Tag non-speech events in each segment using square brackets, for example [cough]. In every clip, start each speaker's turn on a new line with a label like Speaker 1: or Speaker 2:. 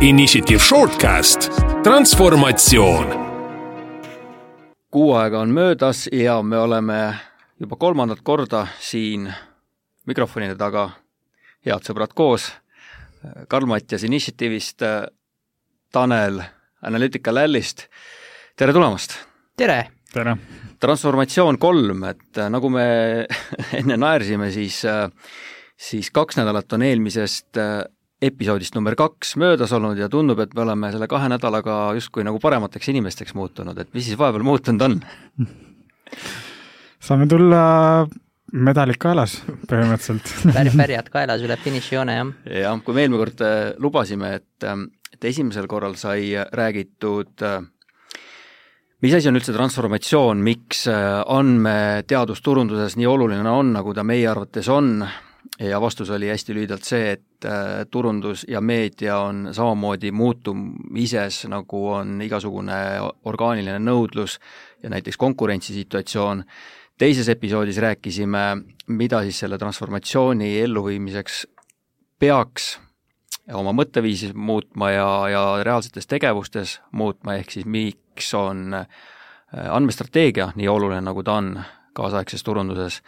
Speaker 1: Initiative Shortcast, transformatsioon.
Speaker 2: kuu aega on möödas ja me oleme juba kolmandat korda siin mikrofonide taga, head sõbrad koos. Karl-Mattias Initiative'ist, Tanel Analytica Lallist, tere tulemast!
Speaker 3: tere!
Speaker 4: tere!
Speaker 2: transformatsioon kolm, et nagu me [laughs] enne naersime, siis, siis kaks nädalat on eelmisest episoodist number kaks möödas olnud ja tundub, et me oleme selle kahe nädalaga justkui nagu paremateks inimesteks muutunud, et mis siis vahepeal muutunud on?
Speaker 4: saame tulla medalid kaelas põhimõtteliselt
Speaker 3: Pär, pärjad kaelas üle finišijoone, jah.
Speaker 2: jah, kui me eelmine kord äh, lubasime, et, äh, et esimesel korral sai räägitud äh, mis asi on üldse transformatsioon, miks andmeteadusturunduses nii oluline on, nagu ta meie arvates on, ja vastus oli hästi lühidalt see, et äh, turundus ja meedia on samamoodi muutumises, nagu on igasugune orgaaniline nõudlus ja näiteks konkurentsisituatsioon. teises episoodis rääkisime, mida siis selle transformatsiooni elluviimiseks peaks oma mõtteviisis muutma ja, ja reaalsetes tegevustes muutma, ehk siis miks on äh, andmestrateegia nii oluline, nagu ta on kaasaegses turunduses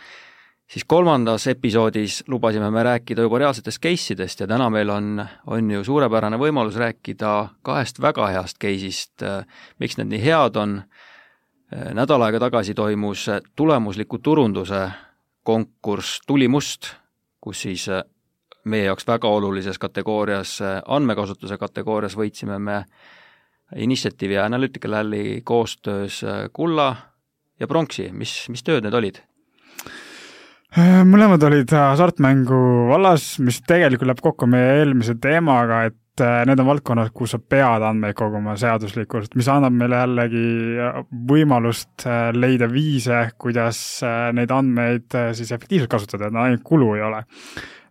Speaker 2: siis kolmandas episoodis lubasime me rääkida juba reaalsetest case idest ja täna meil on, on ju suurepärane võimalus rääkida kahest väga heast case'ist, miks need nii head on, nädal aega tagasi toimus tulemusliku turunduse konkurss Tuli must, kus siis meie jaoks väga olulises kategoorias, andmekasutuse kategoorias võitsime me Initiative'i ja Analytical Alley koostöös kulla ja pronksi, mis, mis tööd need olid?
Speaker 4: Äh, mõlemad olid hasartmängu vallas, mis tegelikult läheb kokku meie eelmise teemaga, et äh, need on valdkonnad, kus sa pead andmeid koguma seaduslikult, mis annab meile jällegi äh, võimalust leida viise, kuidas neid andmeid siis efektiivselt kasutada, et ainult kulu ei ole.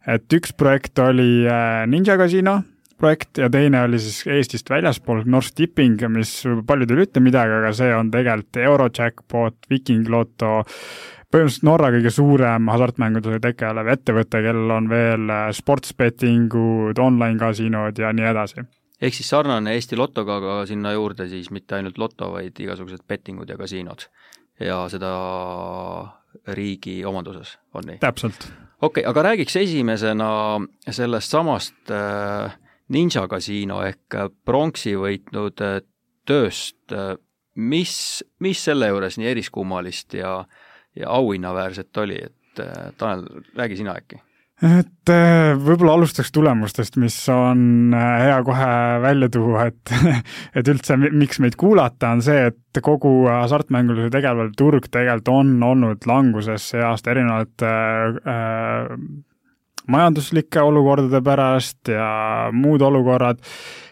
Speaker 4: et üks projekt oli Ninja Casino projekt ja teine oli siis Eestist väljaspool North Tipping, mis paljudele ei ütle midagi, aga see on tegelikult Eurojackpot, Viking Loto, põhimõtteliselt Norra kõige suurem hasartmängudega tegelev ettevõte, kellel on veel äh, sportsbettingud, online-kasiinod ja nii edasi.
Speaker 2: ehk siis sarnane Eesti Lotoga, aga sinna juurde siis mitte ainult loto, vaid igasugused bettingud ja kasiinod. ja seda riigi omanduses, on nii?
Speaker 4: täpselt.
Speaker 2: okei okay,, aga räägiks esimesena sellest samast äh, Ninja kasiino ehk pronksi võitnud äh, tööst, mis, mis selle juures nii eriskummalist ja äh, ja auhinnaväärset oli, et äh, Tanel, räägi sina äkki.
Speaker 4: Et äh, võib-olla alustaks tulemustest, mis on äh, hea kohe välja tuua, et, [laughs] et üldse, miks meid kuulata, on see, et kogu hasartmängulise tegelev turg tegelikult on olnud languses see aasta erinevate äh, majanduslike olukordade pärast ja muud olukorrad.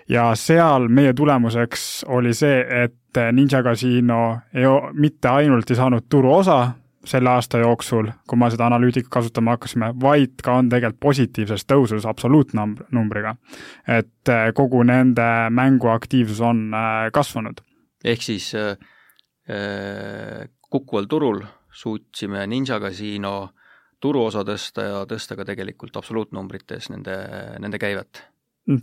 Speaker 4: Ja seal meie tulemuseks oli see, et Ninja Casino ei, mitte ainult ei saanud turuosa, selle aasta jooksul, kui me seda analüütikat kasutama hakkasime, vaid ka on tegelikult positiivses tõusus absoluutnumbriga. et äh, kogu nende mänguaktiivsus on äh, kasvanud.
Speaker 2: ehk siis äh, äh, kukkuval turul suutsime Ninja Casino turuosa tõsta ja tõsta ka tegelikult absoluutnumbrites nende, nende käivet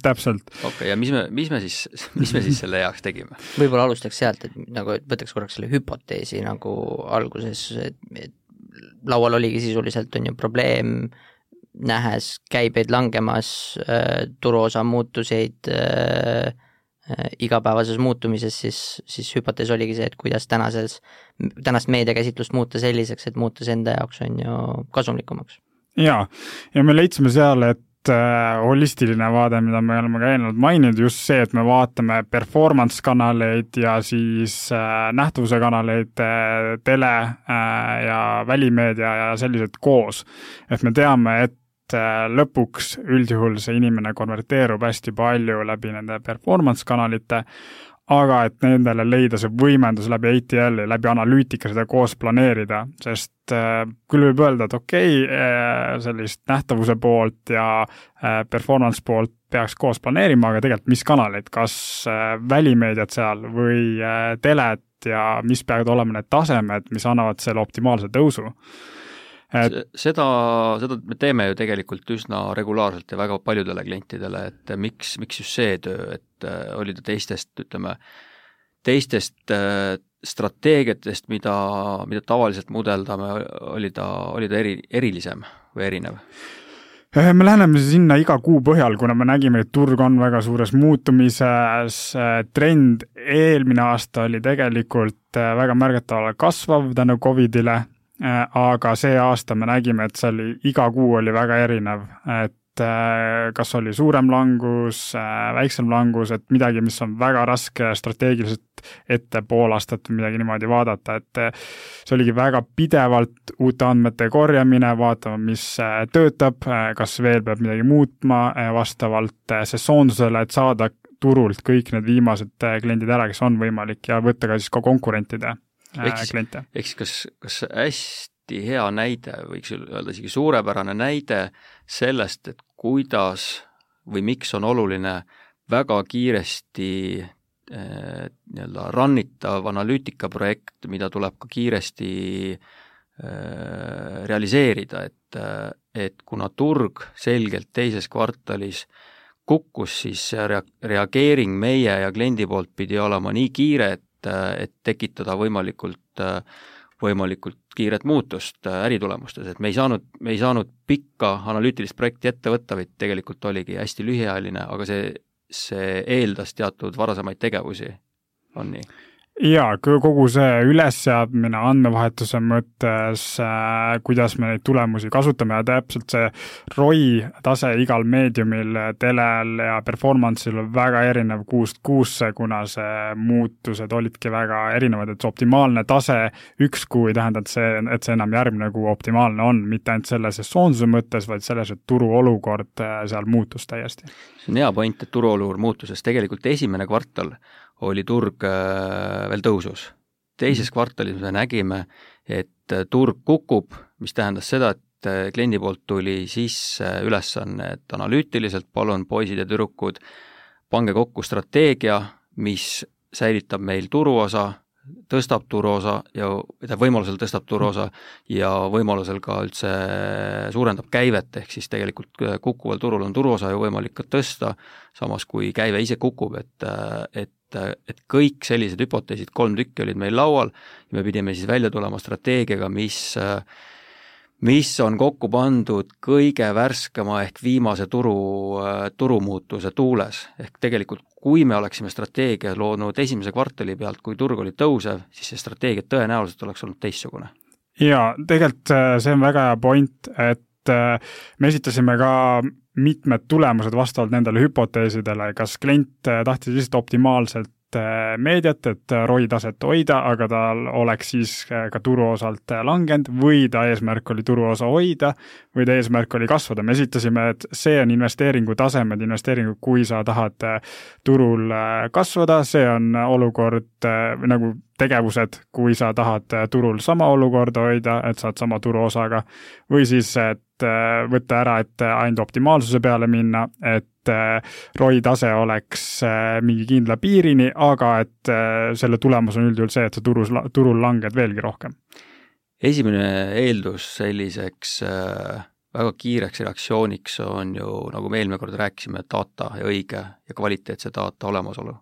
Speaker 4: täpselt.
Speaker 2: okei okay,, ja mis me, mis me siis, [laughs] mis me siis selle heaks tegime?
Speaker 3: võib-olla alustaks sealt, et nagu võtaks korraks selle hüpoteesi nagu alguses, et, et laual oligi sisuliselt on ju probleem, nähes käibeid langemas äh,, turuosa muutuseid äh, äh, igapäevases muutumises, siis, siis hüpotees oligi see, et kuidas tänases, tänast meediakäsitlust muuta selliseks, et muuta see enda jaoks on ju kasumlikumaks.
Speaker 4: jaa, ja me leidsime seal, et holistiline vaade, mida me oleme ka eelnevalt maininud, just see, et me vaatame performance kanaleid ja siis äh, nähtavuse kanaleid äh,, tele äh, ja välimeedia ja sellised koos. et me teame, et äh, lõpuks üldjuhul see inimene konverteerub hästi palju läbi nende performance kanalite, aga et nendele leida see võimendus läbi ATL-i, läbi analüütika seda koos planeerida, sest äh, küll võib öelda, et okei okay, äh,, sellist nähtavuse poolt ja äh, performance poolt peaks koos planeerima, aga tegelikult mis kanaleid, kas välimeediat seal või telet ja mis peavad olema need tasemed, mis annavad selle optimaalse tõusu. Et
Speaker 2: seda, seda me teeme ju tegelikult üsna regulaarselt ja väga paljudele klientidele, et miks, miks just see töö, et äh, oli ta teistest, ütleme, teistest äh, strateegiatest, mida, mida tavaliselt mudeldame, oli ta, oli ta eri, erilisem või erinev?
Speaker 4: Äh, me läheneme sinna iga kuu põhjal, kuna me nägime, et turg on väga suures muutumises, trend eelmine aasta oli tegelikult väga märgatavalt kasvav tänu Covidile aga see aasta me nägime, et see oli, iga kuu oli väga erinev, et kas oli suurem langus, äh, väiksem langus, et midagi, mis on väga raske strateegiliselt ette pool aastat või midagi niimoodi vaadata, et see oligi väga pidevalt uute andmete korjamine, vaatama, mis töötab, kas veel peab midagi muutma vastavalt sesoonsusele, et saada turult kõik need viimased kliendid ära, kes on võimalik ja võtta ka siis ka konkurentide siis, kliente.
Speaker 2: ehk siis kas, kas hästi hea näide, võiks öelda isegi suurepärane näide sellest, et kuidas või miks on oluline väga kiiresti eh, nii-öelda run itav analüütikaprojekt, mida tuleb ka kiiresti eh, realiseerida, et, et kuna turg selgelt teises kvartalis kukkus, siis rea-, reageering meie ja kliendi poolt pidi olema nii kiire, et et, tekitada võimalikult, võimalikult kiiret muutust äritulemustes, et me ei saanud, me ei saanud pikka analüütilist projekti ette võtta, vaid tegelikult oligi hästi lühiajaline, aga see, see eeldas teatud varasemaid tegevusi, on nii?
Speaker 4: Jaa, kogu see ülesseadmine andmevahetuse mõttes äh,, kuidas me neid tulemusi kasutame ja täpselt see ROI tase igal meediumil, telel ja performance'il on väga erinev kuust kuusse, kuna see muutused olidki väga erinevad, et see optimaalne tase üks kuu ei tähenda, et see, et see enam järgmine kuu optimaalne on, mitte ainult selle sesoonsuse mõttes, vaid selles, et turuolukord äh, seal muutus täiesti.
Speaker 2: see on hea point, et turuolukord muutus, sest tegelikult esimene kvartal oli turg äh, veel tõusus. teises mhm. kvartalis me nägime, et äh, turg kukub, mis tähendas seda, et äh, kliendi poolt tuli sisse ülesanne, et analüütiliselt palun, poisid ja tüdrukud, pange kokku strateegia, mis säilitab meil turuosa, tõstab turuosa ja, tähendab võimalusel tõstab turuosa ja võimalusel ka üldse suurendab käivet, ehk siis tegelikult kukkuval turul on turuosa ju võimalik ka tõsta, samas kui käive ise kukub, et, et et, et kõik sellised hüpoteesid, kolm tükki olid meil laual ja me pidime siis välja tulema strateegiaga, mis mis on kokku pandud kõige värskema ehk viimase turu, turumuutuse tuules. ehk tegelikult kui me oleksime strateegia loonud esimese kvartali pealt, kui turg oli tõusev, siis see strateegia tõenäoliselt oleks olnud teistsugune.
Speaker 4: jaa, tegelikult äh, see on väga hea point, et äh, me esitasime ka mitmed tulemused vastavalt nendele hüpoteesidele, kas klient tahtis lihtsalt optimaalselt meediat, et äh, ROI taset hoida, aga tal oleks siis ka turuosalt langenud või ta eesmärk oli turuosa hoida või ta eesmärk oli kasvada, me esitasime, et see on investeeringu tasemed, investeeringud, kui sa tahad turul kasvada, see on olukord nagu tegevused, kui sa tahad turul sama olukorda hoida, et saad sama turuosaga, või siis, et Äh, võtta ära, et ainult optimaalsuse peale minna, et äh, ROI tase oleks äh, mingi kindla piirini, aga et selle tulemus on üldjuhul see, et sa turus, turul langed veelgi rohkem.
Speaker 2: esimene eeldus selliseks väga kiireks reaktsiooniks on ju, nagu me eelmine kord rääkisime, data ja õige ja kvaliteetse data olemasolu.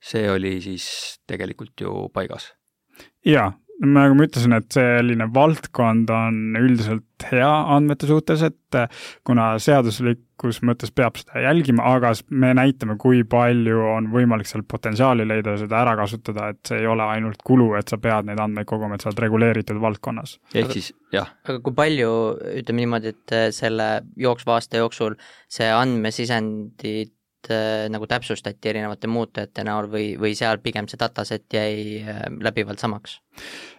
Speaker 2: see oli siis tegelikult ju paigas
Speaker 4: jaa, nagu ma ütlesin, et selline valdkond on üldiselt hea andmete suhtes, et eh, kuna seaduslikus mõttes peab seda jälgima, aga me näitame, kui palju on võimalik seal potentsiaali leida ja seda ära kasutada, et see ei ole ainult kulu, et sa pead neid andmeid koguma, et sa oled reguleeritud valdkonnas.
Speaker 2: ehk siis jah.
Speaker 3: aga kui palju, ütleme niimoodi, et eh, selle jooksva aasta jooksul see andmesisendid äh, nagu täpsustati erinevate muutujate näol või, või seal pigem see dataset jäi läbivalt samaks?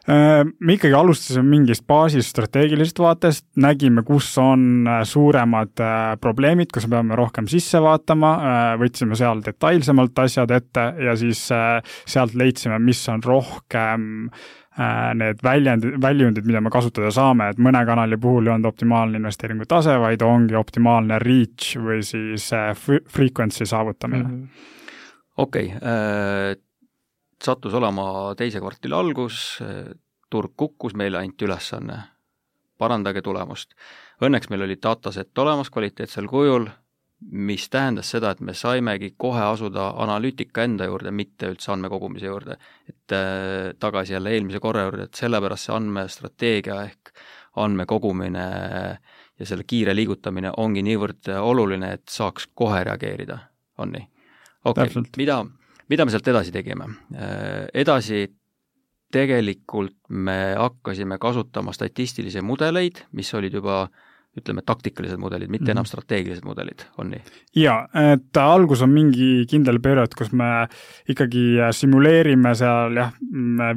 Speaker 4: Äh, me ikkagi alustasime mingist baasist strateegilisest vaatest, nägime, kus on suuremad probleemid, kus me peame rohkem sisse vaatama, võtsime seal detailsemalt asjad ette ja siis sealt leidsime, mis on rohkem äh, Äh, need väljend, väljundid, mida me kasutada saame, et mõne kanali puhul ei olnud optimaalne investeeringu tase, vaid ongi optimaalne reach või siis äh, frequency saavutamine. Mm
Speaker 2: -hmm.. okei okay, äh,, sattus olema teise kvartali algus, turg kukkus, meile anti ülesanne parandage tulemust. Õnneks meil oli dataset olemas kvaliteetsel kujul, mis tähendas seda, et me saimegi kohe asuda analüütika enda juurde, mitte üldse andmekogumise juurde. et äh, tagasi jälle eelmise korra juurde, et sellepärast see andmestrateegia ehk andmekogumine ja selle kiire liigutamine ongi niivõrd oluline, et saaks kohe reageerida, on nii? okei okay., mida, mida me sealt edasi tegime? Äh, edasi tegelikult me hakkasime kasutama statistilisi mudeleid, mis olid juba äh, ütleme, taktikalised mudelid, mitte mm -hmm. enam strateegilised mudelid, on nii?
Speaker 4: jaa, et algus on mingi kindel periood, kus me ikkagi simuleerime seal jah,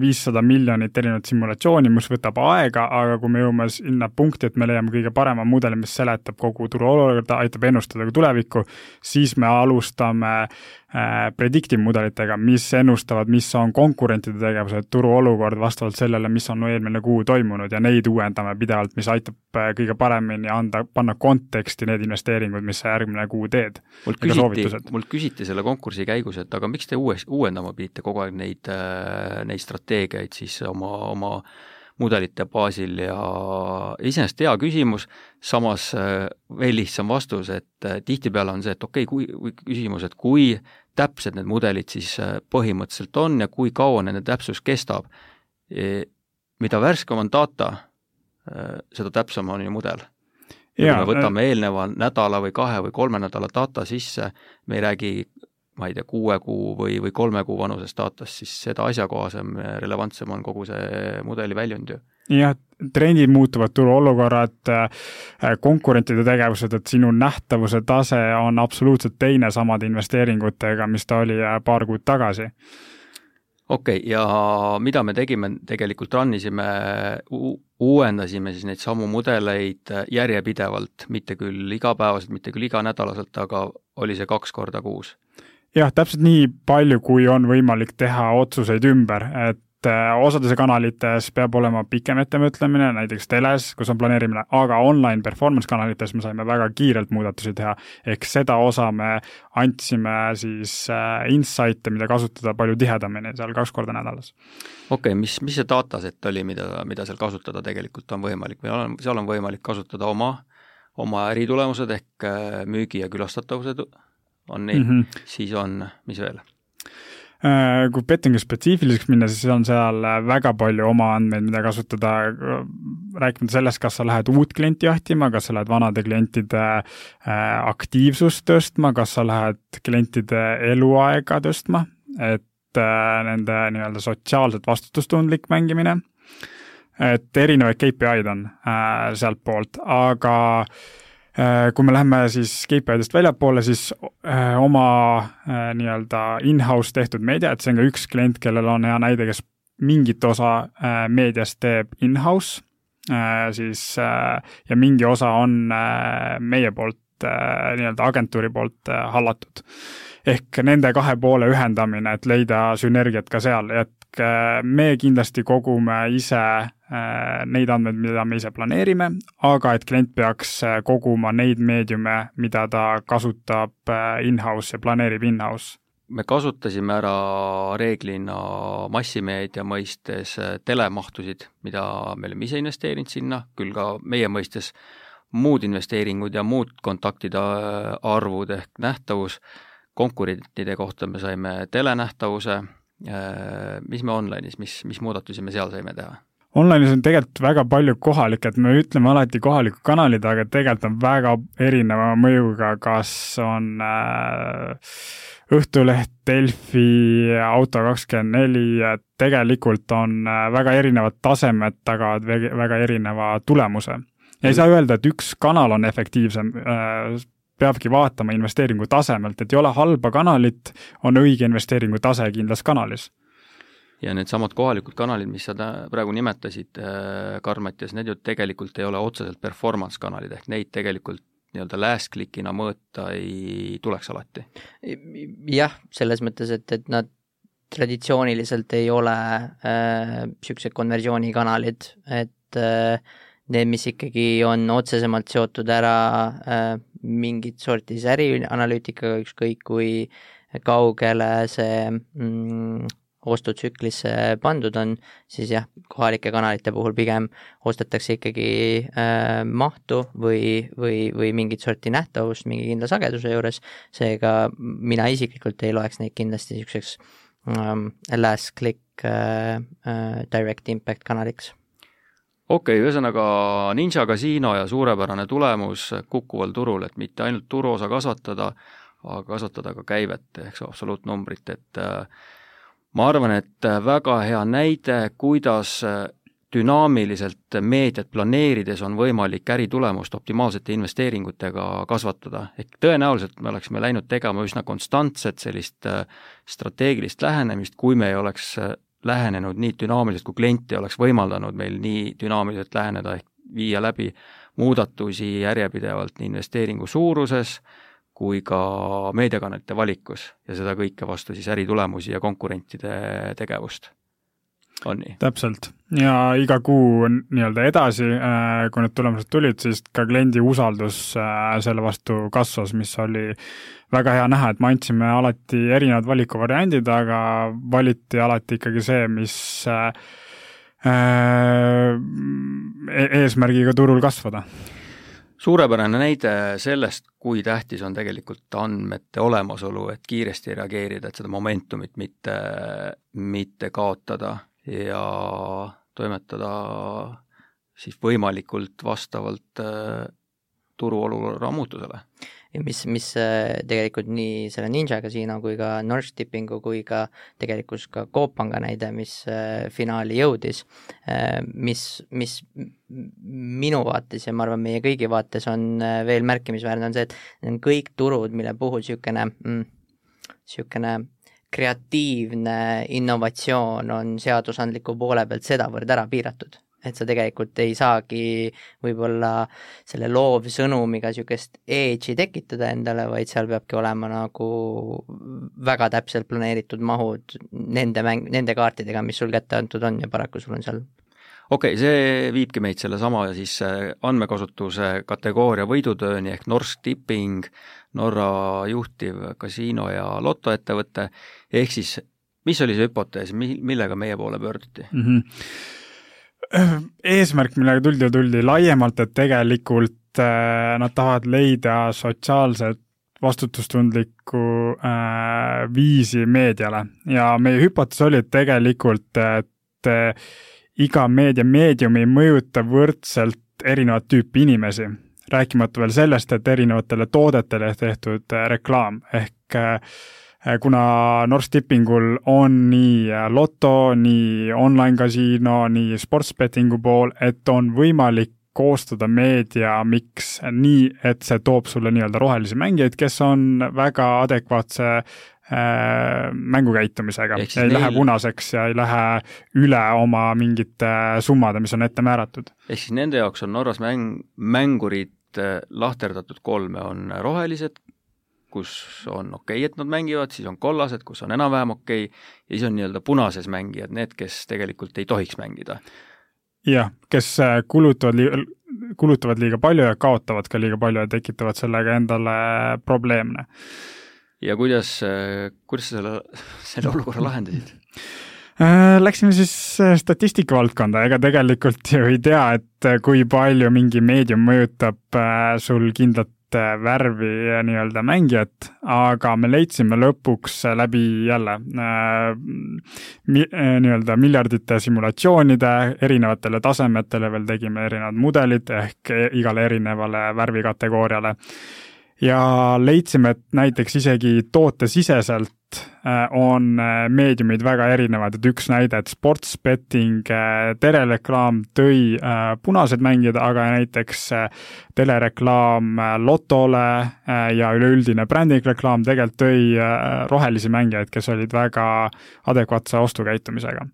Speaker 4: viissada miljonit erinevat simulatsiooni, mis võtab aega, aga kui me jõuame sinna punkti, et me leiame kõige parema mudeli, mis seletab kogu turu olukorda, aitab ennustada ka tulevikku, siis me alustame Äh, predictive mudelitega, mis ennustavad, mis on konkurentide tegevused, turuolukord vastavalt sellele, mis on eelmine kuu toimunud ja neid uuendame pidevalt, mis aitab äh, kõige paremini anda, panna konteksti need investeeringud, mis sa järgmine kuu teed.
Speaker 2: mult küsiti, mult küsiti selle konkursi käigus, et aga miks te uues, uuendama pidite kogu aeg neid, äh, neid strateegiaid siis oma, oma mudelite baasil ja iseenesest hea küsimus, samas veel lihtsam vastus, et tihtipeale on see, et okei okay,, kui, küsimus, et kui täpsed need mudelid siis äh, põhimõtteliselt on ja kui kaua nende täpsus kestab. E, mida värskem on data, äh, seda täpsem on ju mudel. ja kui me võtame äh, eelneva nädala või kahe või kolme nädala data sisse, me ei räägi ma ei tea, kuue kuu või, või kolme kuu vanusest datast, siis seda asjakohasem, relevantsem on kogu see mudeli väljund ju.
Speaker 4: Jah, trendid muutuvad, turuolukorrad, äh, konkurentide tegevused, et sinu nähtavuse tase on absoluutselt teine samade investeeringutega, mis ta oli äh, paar kuud tagasi.
Speaker 2: okei okay,, ja mida me tegime, tegelikult run isime, uuendasime siis neid samu mudeleid äh, järjepidevalt, mitte küll igapäevaselt, mitte küll iganädalaselt, aga oli see kaks korda kuus
Speaker 4: jah, täpselt nii palju, kui on võimalik teha otsuseid ümber, et äh, osades kanalites peab olema pikem ettemõtlemine, näiteks teles, kus on planeerimine, aga online performance kanalites me saime väga kiirelt muudatusi teha, ehk seda osa me andsime siis äh, insight'e, mida kasutada palju tihedamini, seal kaks korda nädalas.
Speaker 2: okei okay,, mis, mis see dataset oli, mida, mida seal kasutada tegelikult on võimalik või on, seal on võimalik kasutada oma, oma äritulemused ehk äh, müügi ja külastatavused on nii mm, -hmm. siis on, mis veel?
Speaker 4: Äh, kui bettingu spetsiifiliseks minna, siis on seal äh, väga palju oma andmeid, mida kasutada, rääkimata sellest, kas sa lähed uut klienti jahtima, kas sa lähed vanade klientide äh, aktiivsust tõstma, kas sa lähed klientide eluaega tõstma, et nende nii-öelda sotsiaalselt vastutustundlik mängimine, et erinevaid KPI-d on sealtpoolt, aga äh, Äh, kui me läheme siis KPI-dest väljapoole, siis äh, oma äh, nii-öelda in-house tehtud meedia, et see on ka üks klient, kellel on hea näide, kes mingit osa meediast teeb in-house, siis ja mingi osa on meie poolt nii-öelda agentuuri poolt hallatud. ehk nende kahe poole ühendamine, et leida sünergiat ka seal, et me kindlasti kogume ise Äh, neid andmeid, mida me ise planeerime, aga et klient peaks äh, koguma neid meediume, mida ta kasutab äh, in-house ja planeerib in-house
Speaker 2: me kasutasime ära reeglina massimeedia mõistes telemahtusid, mida me oleme ise investeerinud sinna, küll ka meie mõistes muud investeeringud ja muud kontaktide arvud ehk nähtavus, konkurentide kohta me saime telenähtavuse, mis me online'is, mis, mis muudatusi me seal saime teha?
Speaker 4: Online'is on tegelikult väga palju kohalikke, et me ütleme alati kohalikud kanalid, aga tegelikult on väga erineva mõjuga, kas on äh, Õhtuleht, Delfi, Auto24, et tegelikult on äh, väga erinevad tasemed tagavad väga erineva tulemuse. ja ei saa öelda, et üks kanal on efektiivsem äh,, peabki vaatama investeeringu tasemelt, et ei ole halba kanalit, on õige investeeringu tase kindlas kanalis
Speaker 2: ja needsamad kohalikud kanalid, mis sa praegu nimetasid, äh, Karl-Mattias, need ju tegelikult ei ole otseselt performance kanalid, ehk neid tegelikult nii-öelda last click'ina mõõta ei tuleks alati?
Speaker 3: jah, selles mõttes, et, et nad traditsiooniliselt ei ole niisugused äh, konversioonikanalid, et äh, need, mis ikkagi on otsesemalt seotud ära äh, mingit sorti ärianalüütikaga, ükskõik kui kaugele see mm, ostutsüklisse pandud on, siis jah, kohalike kanalite puhul pigem ostetakse ikkagi äh, mahtu või, või, või mingit sorti nähtavust mingi kindla sageduse juures, seega mina isiklikult ei loeks neid kindlasti niisuguseks um, last click uh, uh, direct impact kanaliks.
Speaker 2: Okei okay,, ühesõnaga Ninja Casino ja suurepärane tulemus kukkuval turul, et mitte ainult turuosa kasvatada, aga kasvatada ka käivet, ehk see absoluutnumbrit, et äh, ma arvan, et väga hea näide, kuidas dünaamiliselt meediat planeerides on võimalik äritulemust optimaalsete investeeringutega kasvatada. ehk tõenäoliselt me oleksime läinud tegema üsna konstantset sellist äh, strateegilist lähenemist, kui me ei oleks äh, lähenenud nii dünaamiliselt, kui klient ei oleks võimaldanud meil nii dünaamiliselt läheneda, ehk viia läbi muudatusi järjepidevalt nii investeeringu suuruses kui ka meediakanalite valikus ja seda kõike vastu siis äritulemusi ja konkurentide tegevust. On nii?
Speaker 4: täpselt. Ja iga kuu nii-öelda edasi, äh, kui need tulemused tulid, siis ka kliendi usaldus äh, selle vastu kasvas, mis oli väga hea näha, et me andsime alati erinevad valikuvariandid, aga valiti alati ikkagi see, mis äh, e-, eesmärgiga turul kasvada
Speaker 2: suurepärane näide sellest, kui tähtis on tegelikult andmete olemasolu, et kiiresti reageerida, et seda momentumit mitte, mitte kaotada ja toimetada siis võimalikult vastavalt äh, turuolukorra muutusele.
Speaker 3: Mis, mis äh, tegelikult nii selle Ninja Casino kui ka Nordshippingu kui ka tegelikult ka Coop Panga näide, mis äh, finaali jõudis, mis, mis minu vaates ja ma arvan, meie kõigi vaates on veel märkimisväärne, on see, et need on kõik turud, mille puhul niisugune mm, niisugune kreatiivne innovatsioon on seadusandliku poole pealt sedavõrd ära piiratud, et sa tegelikult ei saagi võib-olla selle loovsõnumiga niisugust edge'i tekitada endale, vaid seal peabki olema nagu väga täpselt planeeritud mahud nende mäng, nende kaartidega, mis sul kätte antud on ja paraku sul on seal
Speaker 2: okei okay,, see viibki meid sellesama siis äh, andmekasutuse kategooria võidutööni ehk Norsk Tipping, Norra juhtiv kasiino- ja lotoettevõte, ehk siis mis oli see hüpotees, mi-, millega meie poole pöörduti mm?
Speaker 4: -hmm. Eesmärk, millega tuldi, tuldi laiemalt, et tegelikult äh, nad tahavad leida sotsiaalset vastutustundlikku äh, viisi meediale. Ja meie hüpotees oli, et tegelikult, et äh, iga meedia meedium ei mõjuta võrdselt erinevat tüüpi inimesi, rääkimata veel sellest, et erinevatele toodetele tehtud äh, reklaam, ehk äh, kuna Norstipingul on nii loto, nii online-kasiino, nii sportsbettingu pool, et on võimalik koostada meedia miks nii, et see toob sulle nii-öelda rohelisi mängijaid, kes on väga adekvaatse Äh, mängukäitumisega, ei neil... lähe punaseks ja ei lähe üle oma mingite summade, mis on ette määratud.
Speaker 2: ehk siis nende jaoks on Norras mäng, mängurid äh, lahterdatud kolme, on rohelised, kus on okei okay,, et nad mängivad, siis on kollased, kus on enam-vähem okei okay,, ja siis on nii-öelda punases mängijad, need, kes tegelikult ei tohiks mängida.
Speaker 4: jah, kes äh, kulutavad li-, kulutavad liiga palju ja kaotavad ka liiga palju ja tekitavad sellega endale probleeme
Speaker 2: ja kuidas, kuidas sa selle, selle olukorra lahendasid?
Speaker 4: Äh, läksime siis äh, statistika valdkonda, ega tegelikult ju ei tea, et äh, kui palju mingi meedium mõjutab sul kindlat värvi nii-öelda mängijat, aga me leidsime lõpuks läbi jälle mi, nii-öelda miljardite simulatsioonide erinevatele tasemetele veel tegime erinevad mudelid ehk igale erinevale värvikategooriale ja leidsime, et näiteks isegi tootesiseselt äh, on äh, meediumid väga erinevad, et üks näide, et sports betting äh, telereklaam tõi punased mängijad, aga näiteks telereklaam lotole ja üleüldine brändingreklaam tegelikult tõi rohelisi mängijaid, kes olid väga adekvaatse ostukäitumisega.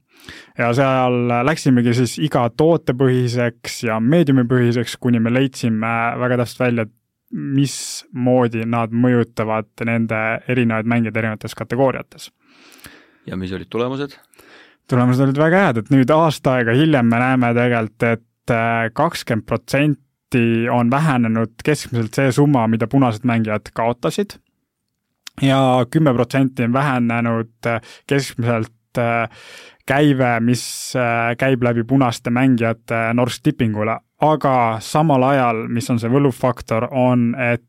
Speaker 4: Ja seal läksimegi siis iga tootepõhiseks ja meediumipõhiseks, kuni me leidsime väga täpselt välja, et mismoodi nad mõjutavad nende erinevaid mängijaid erinevates kategooriates.
Speaker 2: ja mis olid tulemused?
Speaker 4: tulemused olid väga head, et nüüd aasta aega hiljem me näeme tegelikult, et äh, kakskümmend protsenti on vähenenud keskmiselt see summa, mida punased mängijad kaotasid ja kümme protsenti on vähenenud äh, keskmiselt käive, mis käib läbi punaste mängijate Norsk Tippingule, aga samal ajal, mis on see võlufaktor, on, et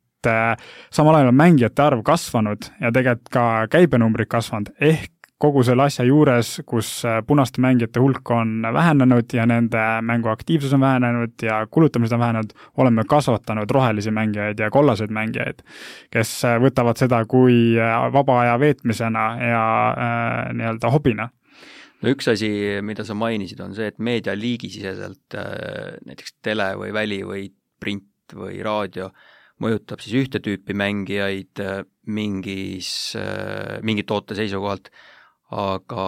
Speaker 4: samal ajal on mängijate arv kasvanud ja tegelikult ka käibenumbrid kasvanud, ehk kogu selle asja juures, kus äh, punaste mängijate hulk on vähenenud ja nende mänguaktiivsus on vähenenud ja kulutamised on vähenenud, oleme kasvatanud rohelisi mängijaid ja kollaseid mängijaid, kes äh, võtavad seda kui äh, vaba aja veetmisena ja äh, nii-öelda hobina
Speaker 2: no üks asi, mida sa mainisid, on see, et meedialiigisiseselt näiteks tele või väli või print või raadio mõjutab siis ühte tüüpi mängijaid mingis, mingi toote seisukohalt aga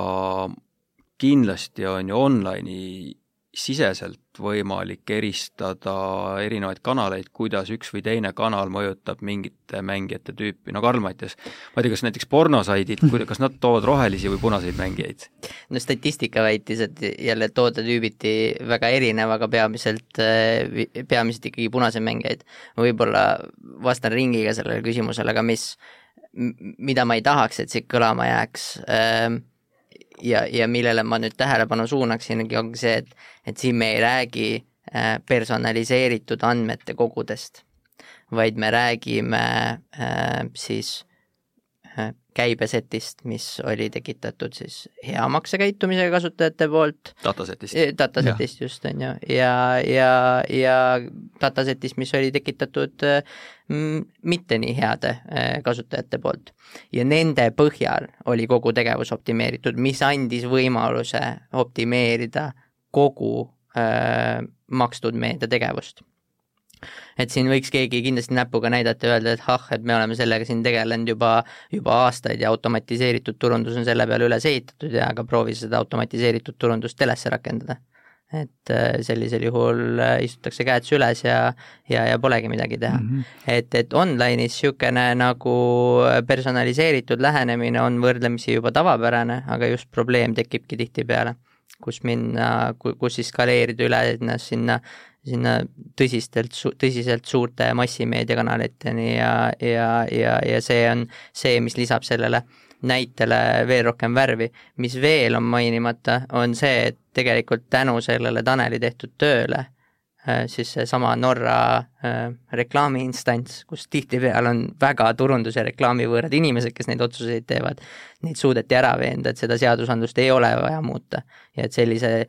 Speaker 2: kindlasti on ju online'i siseselt võimalik eristada erinevaid kanaleid, kuidas üks või teine kanal mõjutab mingite mängijate tüüpi, no Karl Mattias, ma ei tea, kas näiteks pornosaidid, kas nad toovad rohelisi või punaseid mängijaid?
Speaker 3: no statistika väitis, et jälle toodetüübiti väga erinev, aga peamiselt, peamiselt ikkagi punaseid mängijaid. võib-olla vastan ringiga sellele küsimusele, aga mis mida ma ei tahaks, et siit kõlama jääks ähm, ja, ja millele ma nüüd tähelepanu suunaksingi, ongi see, et, et siin me ei räägi äh, personaliseeritud andmete kogudest, vaid me räägime äh, siis käibesetist, mis oli tekitatud siis hea maksekäitumisega kasutajate poolt.
Speaker 2: datasetist.
Speaker 3: datasetist just, on ju, ja, ja, ja datasetist, mis oli tekitatud mm, mitte nii heade äh, kasutajate poolt. ja nende põhjal oli kogu tegevus optimeeritud, mis andis võimaluse optimeerida kogu äh, makstud meedia tegevust et siin võiks keegi kindlasti näpuga näidata ja öelda, et ah, et me oleme sellega siin tegelenud juba, juba aastaid ja automatiseeritud turundus on selle peale üles ehitatud ja aga proovi seda automatiseeritud turundust telesse rakendada. et äh, sellisel juhul äh, istutakse käed süles ja, ja, ja polegi midagi teha mm. -hmm. et, et online'is niisugune nagu personaliseeritud lähenemine on võrdlemisi juba tavapärane, aga just probleem tekibki tihtipeale kus minna, kus siis skaleerida üle ennast sinna sinna tõsistelt, tõsiselt suurte massimeediakanaliteni ja, ja, ja, ja see on see, mis lisab sellele näitele veel rohkem värvi. mis veel on mainimata, on see, et tegelikult tänu sellele Taneli tehtud tööle äh, siis seesama Norra äh, reklaamiinstants, kus tihtipeale on väga turundus- ja reklaamivõõrad inimesed, kes neid otsuseid teevad, neid suudeti ära veenda, et seda seadusandlust ei ole vaja muuta ja et sellise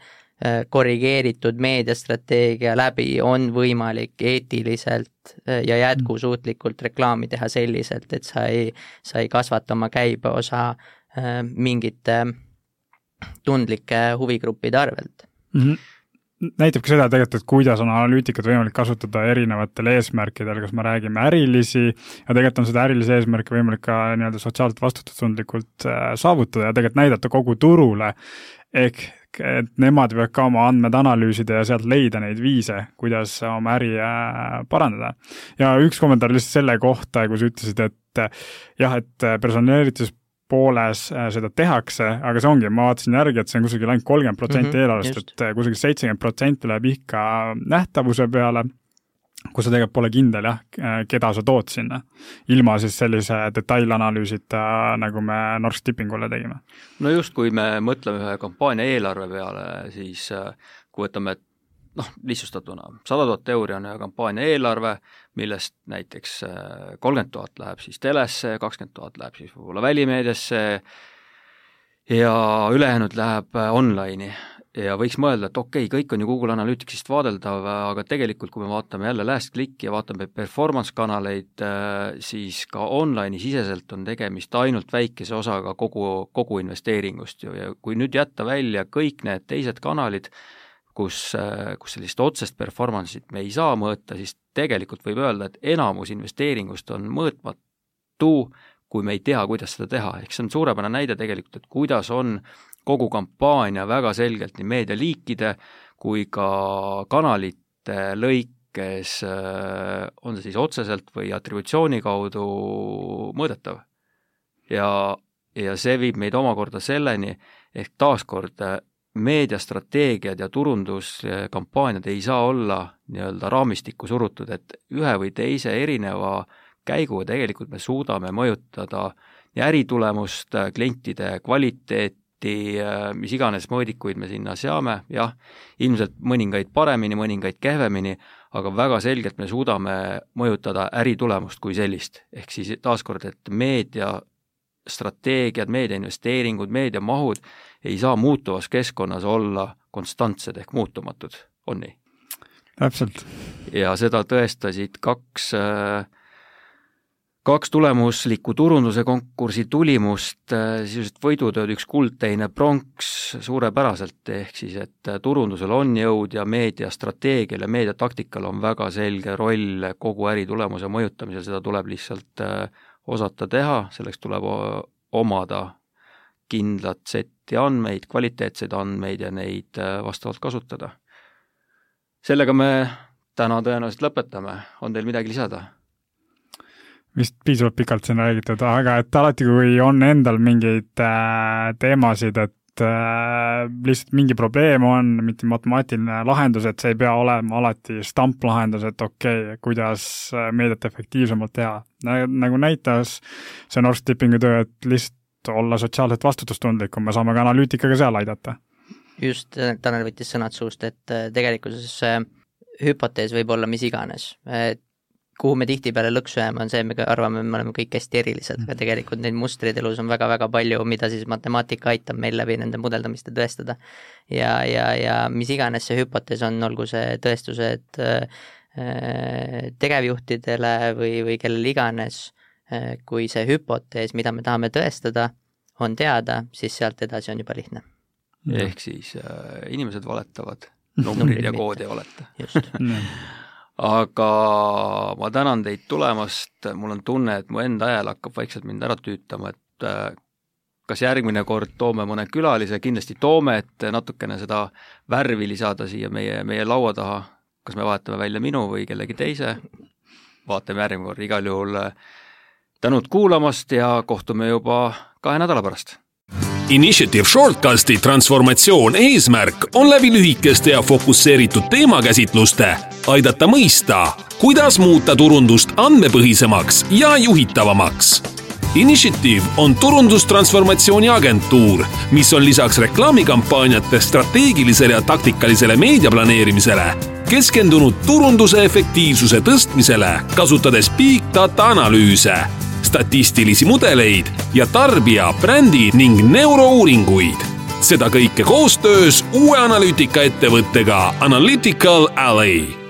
Speaker 3: korrigeeritud meediastrateegia läbi on võimalik eetiliselt äh, ja jätkusuutlikult reklaami teha selliselt, et sa ei, sa ei kasvata oma käibeosa äh, mingite tundlike huvigruppide arvelt. Mm.
Speaker 4: -hmm näitab ka seda tegelikult, et kuidas on analüütikat võimalik kasutada erinevatel eesmärkidel, kas me räägime ärilisi ja tegelikult on seda ärilisi eesmärke võimalik ka nii-öelda sotsiaalselt vastutustundlikult saavutada ja tegelikult näidata kogu turule, ehk et nemad võivad ka oma andmed analüüsida ja sealt leida neid viise, kuidas oma äri äh, parandada. ja üks kommentaar lihtsalt selle kohta, kui sa ütlesid, et äh, jah, et äh, personeeritus pooles seda tehakse, aga see ongi, ma vaatasin järgi, et see on kusagil ainult kolmkümmend protsenti mhm, eelarvest, et kusagil seitsekümmend protsenti läheb ikka nähtavuse peale kus sa tegelikult pole kindel jah, keda sa tood sinna, ilma siis sellise detailanalüüsita, nagu me Norsk Tippingule tegime.
Speaker 2: no just, kui me mõtleme ühe kampaania eelarve peale, siis äh, kui võtame noh, lihtsustatuna, sada tuhat euri on ühe kampaania eelarve, millest näiteks äh, kolmkümmend tuhat läheb siis telesse, kakskümmend tuhat läheb siis võib-olla välimeediasse ja ülejäänud läheb äh, online'i ja võiks mõelda, et okei okay,, kõik on ju Google Analyticsist vaadeldav, aga tegelikult kui me vaatame jälle last click'i ja vaatame performance kanaleid, siis ka online'i siseselt on tegemist ainult väikese osaga kogu, kogu investeeringust ju. Ja kui nüüd jätta välja kõik need teised kanalid, kus, kus sellist otsest performance'it me ei saa mõõta, siis tegelikult võib öelda, et enamus investeeringust on mõõtmatu, kui me ei tea, kuidas seda teha, ehk see on suurepärane näide tegelikult, et kuidas on kogu kampaania väga selgelt nii meedialiikide kui ka kanalite lõikes, äh, on see siis otseselt või atributsiooni kaudu mõõdetav. ja, ja see viib meid omakorda selleni, ehk taaskord äh, meediastrateegiad ja turunduskampaaniad ei saa olla nii-öelda raamistikku surutud, et ühe või teise erineva käiguga tegelikult me suudame mõjutada nii äritulemust, klientide kvaliteeti, mis iganes mõõdikuid me sinna seame, jah, ilmselt mõningaid paremini, mõningaid kehvemini, aga väga selgelt me suudame mõjutada äritulemust kui sellist. ehk siis taaskord, et meedia strateegiad, meediainvesteeringud, meediamahud ei saa muutuvas keskkonnas olla konstantsed ehk muutumatud, on nii?
Speaker 4: täpselt.
Speaker 2: ja seda tõestasid kaks äh, kaks tulemuslikku turunduse konkursi tulimust, äh, sisuliselt võidutööd, üks kuld, teine pronks, suurepäraselt, ehk siis et äh, turundusel on jõud ja meediastrateegial ja meediataktikal on väga selge roll kogu äritulemuse mõjutamisel, seda tuleb lihtsalt osata teha, selleks tuleb omada kindlat setti andmeid, kvaliteetseid andmeid ja neid vastavalt kasutada sellega me täna tõenäoliselt lõpetame, on teil midagi lisada?
Speaker 4: Vist piisavalt pikalt siin räägitud, aga et alati, kui on endal mingeid äh, teemasid, et äh, lihtsalt mingi probleem on, mitte matemaatiline lahendus, et see ei pea olema alati stamplahendus, et okei okay,, kuidas äh, meediat efektiivsemalt teha. nagu näitas see Nord Stippingu töö, et lihtsalt olla sotsiaalselt vastutustundlikum, me saame ka analüütikaga seal aidata
Speaker 3: just, Tanel võttis sõnad suust, et äh, tegelikkuses see hüpotees võib olla mis iganes, et kuhu me tihtipeale lõksu jääme, on see, me arvame, me oleme kõik hästi erilised, aga tegelikult neid mustreid elus on väga-väga palju, mida siis matemaatika aitab meil läbi nende mudeldamiste tõestada. ja, ja, ja mis iganes see hüpotees on, olgu see tõestused äh, tegevjuhtidele või, või kellele iganes äh,, kui see hüpotees, mida me tahame tõestada, on teada, siis sealt edasi on juba lihtne
Speaker 2: ehk siis äh, inimesed valetavad, [laughs] numbrid ja kood ei valeta. [laughs] aga ma tänan teid tulemast, mul on tunne, et mu enda hääl hakkab vaikselt mind ära tüütama, et äh, kas järgmine kord toome mõne külalise, kindlasti toome, et natukene seda värvi lisada siia meie, meie laua taha, kas me vahetame välja minu või kellegi teise, vaatame järgmine kord, igal juhul äh, tänud kuulamast ja kohtume juba kahe nädala pärast
Speaker 1: Initiative Shortcasti transformatsioon eesmärk on läbi lühikeste ja fokusseeritud teemakäsitluste aidata mõista, kuidas muuta turundust andmepõhisemaks ja juhitavamaks. Initiative on turundustransformatsiooni agentuur, mis on lisaks reklaamikampaaniate strateegilisele ja taktikalisele meediaplaneerimisele keskendunud turunduse efektiivsuse tõstmisele, kasutades big data analüüse statistilisi mudeleid ja tarbija, brändi ning neurouuringuid. seda kõike koostöös uue analüütikaettevõttega Analytical Alley